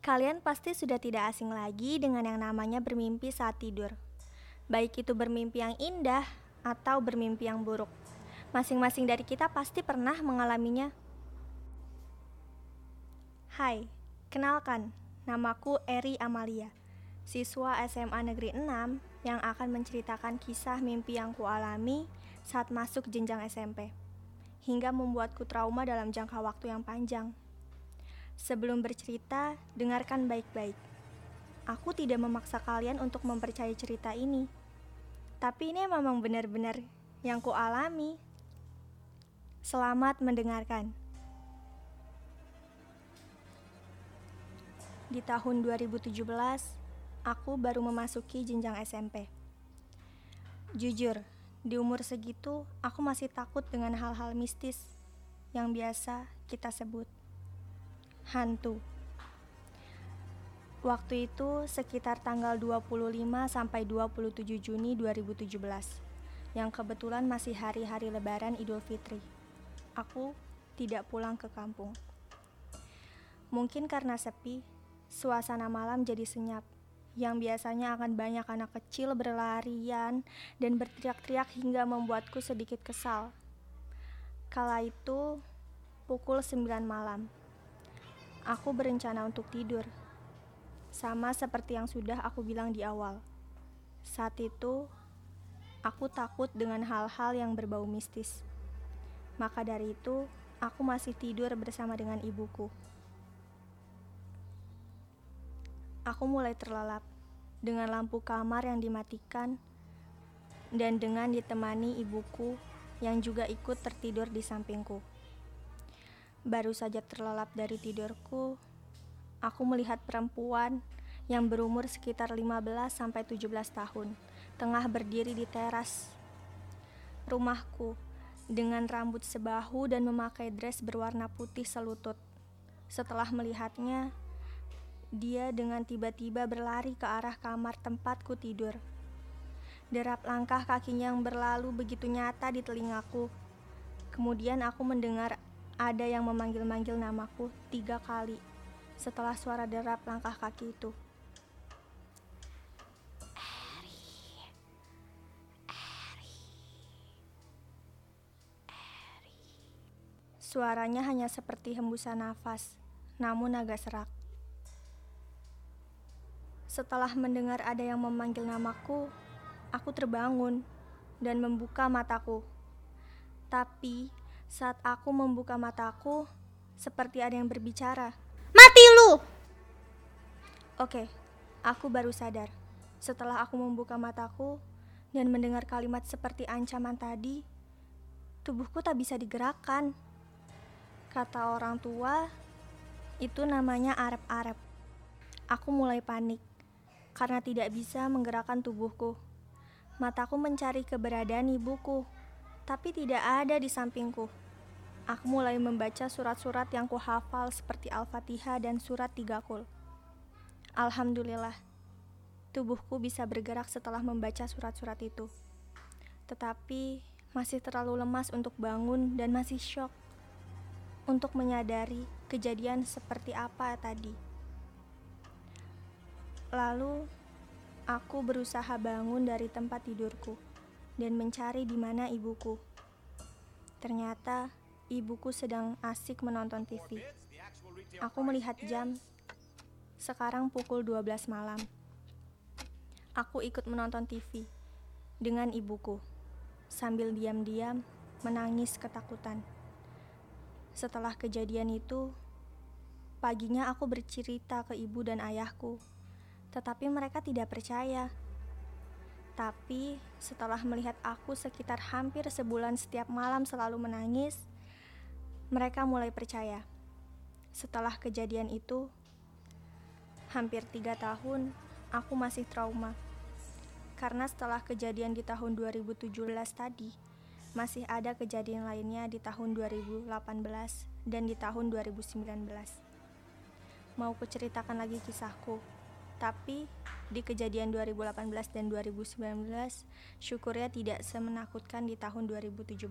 Kalian pasti sudah tidak asing lagi dengan yang namanya bermimpi saat tidur. Baik itu bermimpi yang indah atau bermimpi yang buruk. Masing-masing dari kita pasti pernah mengalaminya. Hai, kenalkan, namaku Eri Amalia, siswa SMA Negeri 6 yang akan menceritakan kisah mimpi yang kualami saat masuk jenjang SMP, hingga membuatku trauma dalam jangka waktu yang panjang. Sebelum bercerita, dengarkan baik-baik. Aku tidak memaksa kalian untuk mempercayai cerita ini. Tapi ini memang benar-benar yang ku alami. Selamat mendengarkan. Di tahun 2017, aku baru memasuki jenjang SMP. Jujur, di umur segitu aku masih takut dengan hal-hal mistis yang biasa kita sebut hantu. Waktu itu sekitar tanggal 25 sampai 27 Juni 2017 yang kebetulan masih hari-hari lebaran Idul Fitri. Aku tidak pulang ke kampung. Mungkin karena sepi, suasana malam jadi senyap yang biasanya akan banyak anak kecil berlarian dan berteriak-teriak hingga membuatku sedikit kesal. Kala itu pukul 9 malam. Aku berencana untuk tidur. Sama seperti yang sudah aku bilang di awal. Saat itu, aku takut dengan hal-hal yang berbau mistis. Maka dari itu, aku masih tidur bersama dengan ibuku. Aku mulai terlelap dengan lampu kamar yang dimatikan dan dengan ditemani ibuku yang juga ikut tertidur di sampingku. Baru saja terlelap dari tidurku, aku melihat perempuan yang berumur sekitar 15 sampai 17 tahun, tengah berdiri di teras rumahku dengan rambut sebahu dan memakai dress berwarna putih selutut. Setelah melihatnya, dia dengan tiba-tiba berlari ke arah kamar tempatku tidur. Derap langkah kakinya yang berlalu begitu nyata di telingaku. Kemudian aku mendengar ada yang memanggil-manggil namaku tiga kali setelah suara derap langkah kaki itu. Suaranya hanya seperti hembusan nafas, namun agak serak. Setelah mendengar ada yang memanggil namaku, aku terbangun dan membuka mataku. Tapi saat aku membuka mataku, seperti ada yang berbicara. Mati lu! Oke, aku baru sadar. Setelah aku membuka mataku dan mendengar kalimat seperti ancaman tadi, tubuhku tak bisa digerakkan. Kata orang tua, itu namanya arep-arep. Aku mulai panik karena tidak bisa menggerakkan tubuhku. Mataku mencari keberadaan ibuku tapi tidak ada di sampingku. Aku mulai membaca surat-surat yang kuhafal seperti Al-Fatihah dan surat tiga kul. Alhamdulillah, tubuhku bisa bergerak setelah membaca surat-surat itu. Tetapi masih terlalu lemas untuk bangun dan masih shock untuk menyadari kejadian seperti apa tadi. Lalu, aku berusaha bangun dari tempat tidurku dan mencari di mana ibuku. Ternyata ibuku sedang asik menonton TV. Aku melihat jam. Sekarang pukul 12 malam. Aku ikut menonton TV dengan ibuku sambil diam-diam menangis ketakutan. Setelah kejadian itu, paginya aku bercerita ke ibu dan ayahku, tetapi mereka tidak percaya. Tapi setelah melihat aku sekitar hampir sebulan setiap malam selalu menangis, mereka mulai percaya. Setelah kejadian itu, hampir tiga tahun, aku masih trauma. Karena setelah kejadian di tahun 2017 tadi, masih ada kejadian lainnya di tahun 2018 dan di tahun 2019. Mau kuceritakan lagi kisahku, tapi di kejadian 2018 dan 2019, syukurnya tidak semenakutkan di tahun 2017.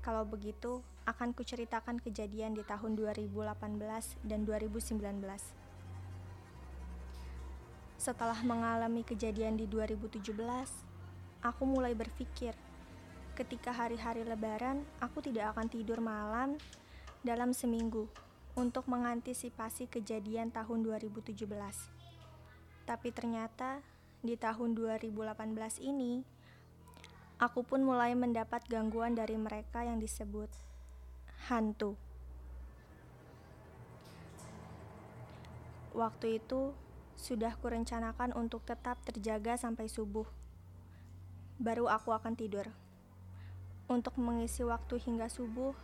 Kalau begitu, akan kuceritakan kejadian di tahun 2018 dan 2019. Setelah mengalami kejadian di 2017, aku mulai berpikir, ketika hari-hari lebaran, aku tidak akan tidur malam dalam seminggu untuk mengantisipasi kejadian tahun 2017. Tapi ternyata di tahun 2018 ini, aku pun mulai mendapat gangguan dari mereka yang disebut hantu. Waktu itu sudah kurencanakan untuk tetap terjaga sampai subuh. Baru aku akan tidur. Untuk mengisi waktu hingga subuh,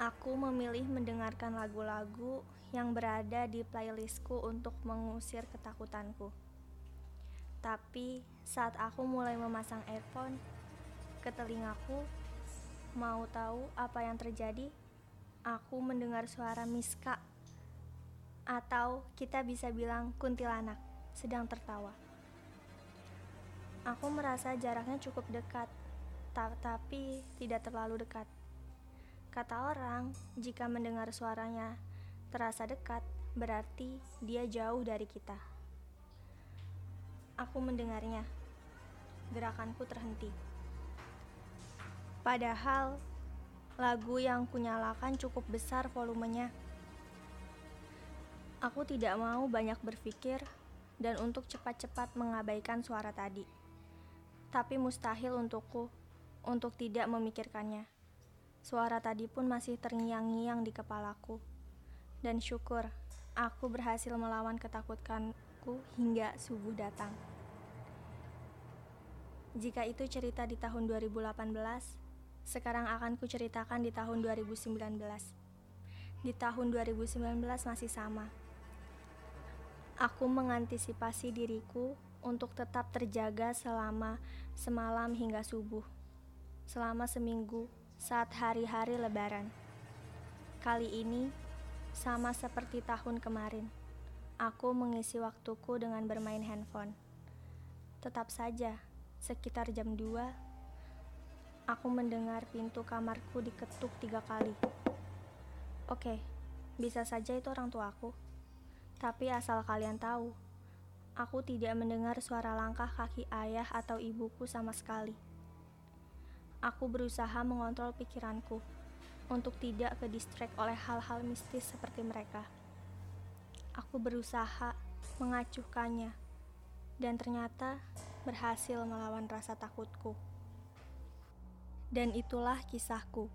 aku memilih mendengarkan lagu-lagu yang berada di playlistku untuk mengusir ketakutanku. Tapi saat aku mulai memasang earphone ke telingaku, mau tahu apa yang terjadi? Aku mendengar suara Miska atau kita bisa bilang kuntilanak sedang tertawa. Aku merasa jaraknya cukup dekat, tapi tidak terlalu dekat. Kata orang, jika mendengar suaranya terasa dekat, berarti dia jauh dari kita. Aku mendengarnya. Gerakanku terhenti. Padahal lagu yang kunyalakan cukup besar volumenya. Aku tidak mau banyak berpikir dan untuk cepat-cepat mengabaikan suara tadi. Tapi mustahil untukku untuk tidak memikirkannya. Suara tadi pun masih terngiang-ngiang di kepalaku. Dan syukur, aku berhasil melawan ketakutanku hingga subuh datang. Jika itu cerita di tahun 2018, sekarang akan kuceritakan di tahun 2019. Di tahun 2019 masih sama. Aku mengantisipasi diriku untuk tetap terjaga selama semalam hingga subuh. Selama seminggu saat hari-hari lebaran. Kali ini sama seperti tahun kemarin. Aku mengisi waktuku dengan bermain handphone. Tetap saja, Sekitar jam 2, aku mendengar pintu kamarku diketuk tiga kali. Oke, bisa saja itu orang tuaku. Tapi asal kalian tahu, aku tidak mendengar suara langkah kaki ayah atau ibuku sama sekali. Aku berusaha mengontrol pikiranku untuk tidak ke distract oleh hal-hal mistis seperti mereka. Aku berusaha mengacuhkannya, dan ternyata berhasil melawan rasa takutku. Dan itulah kisahku.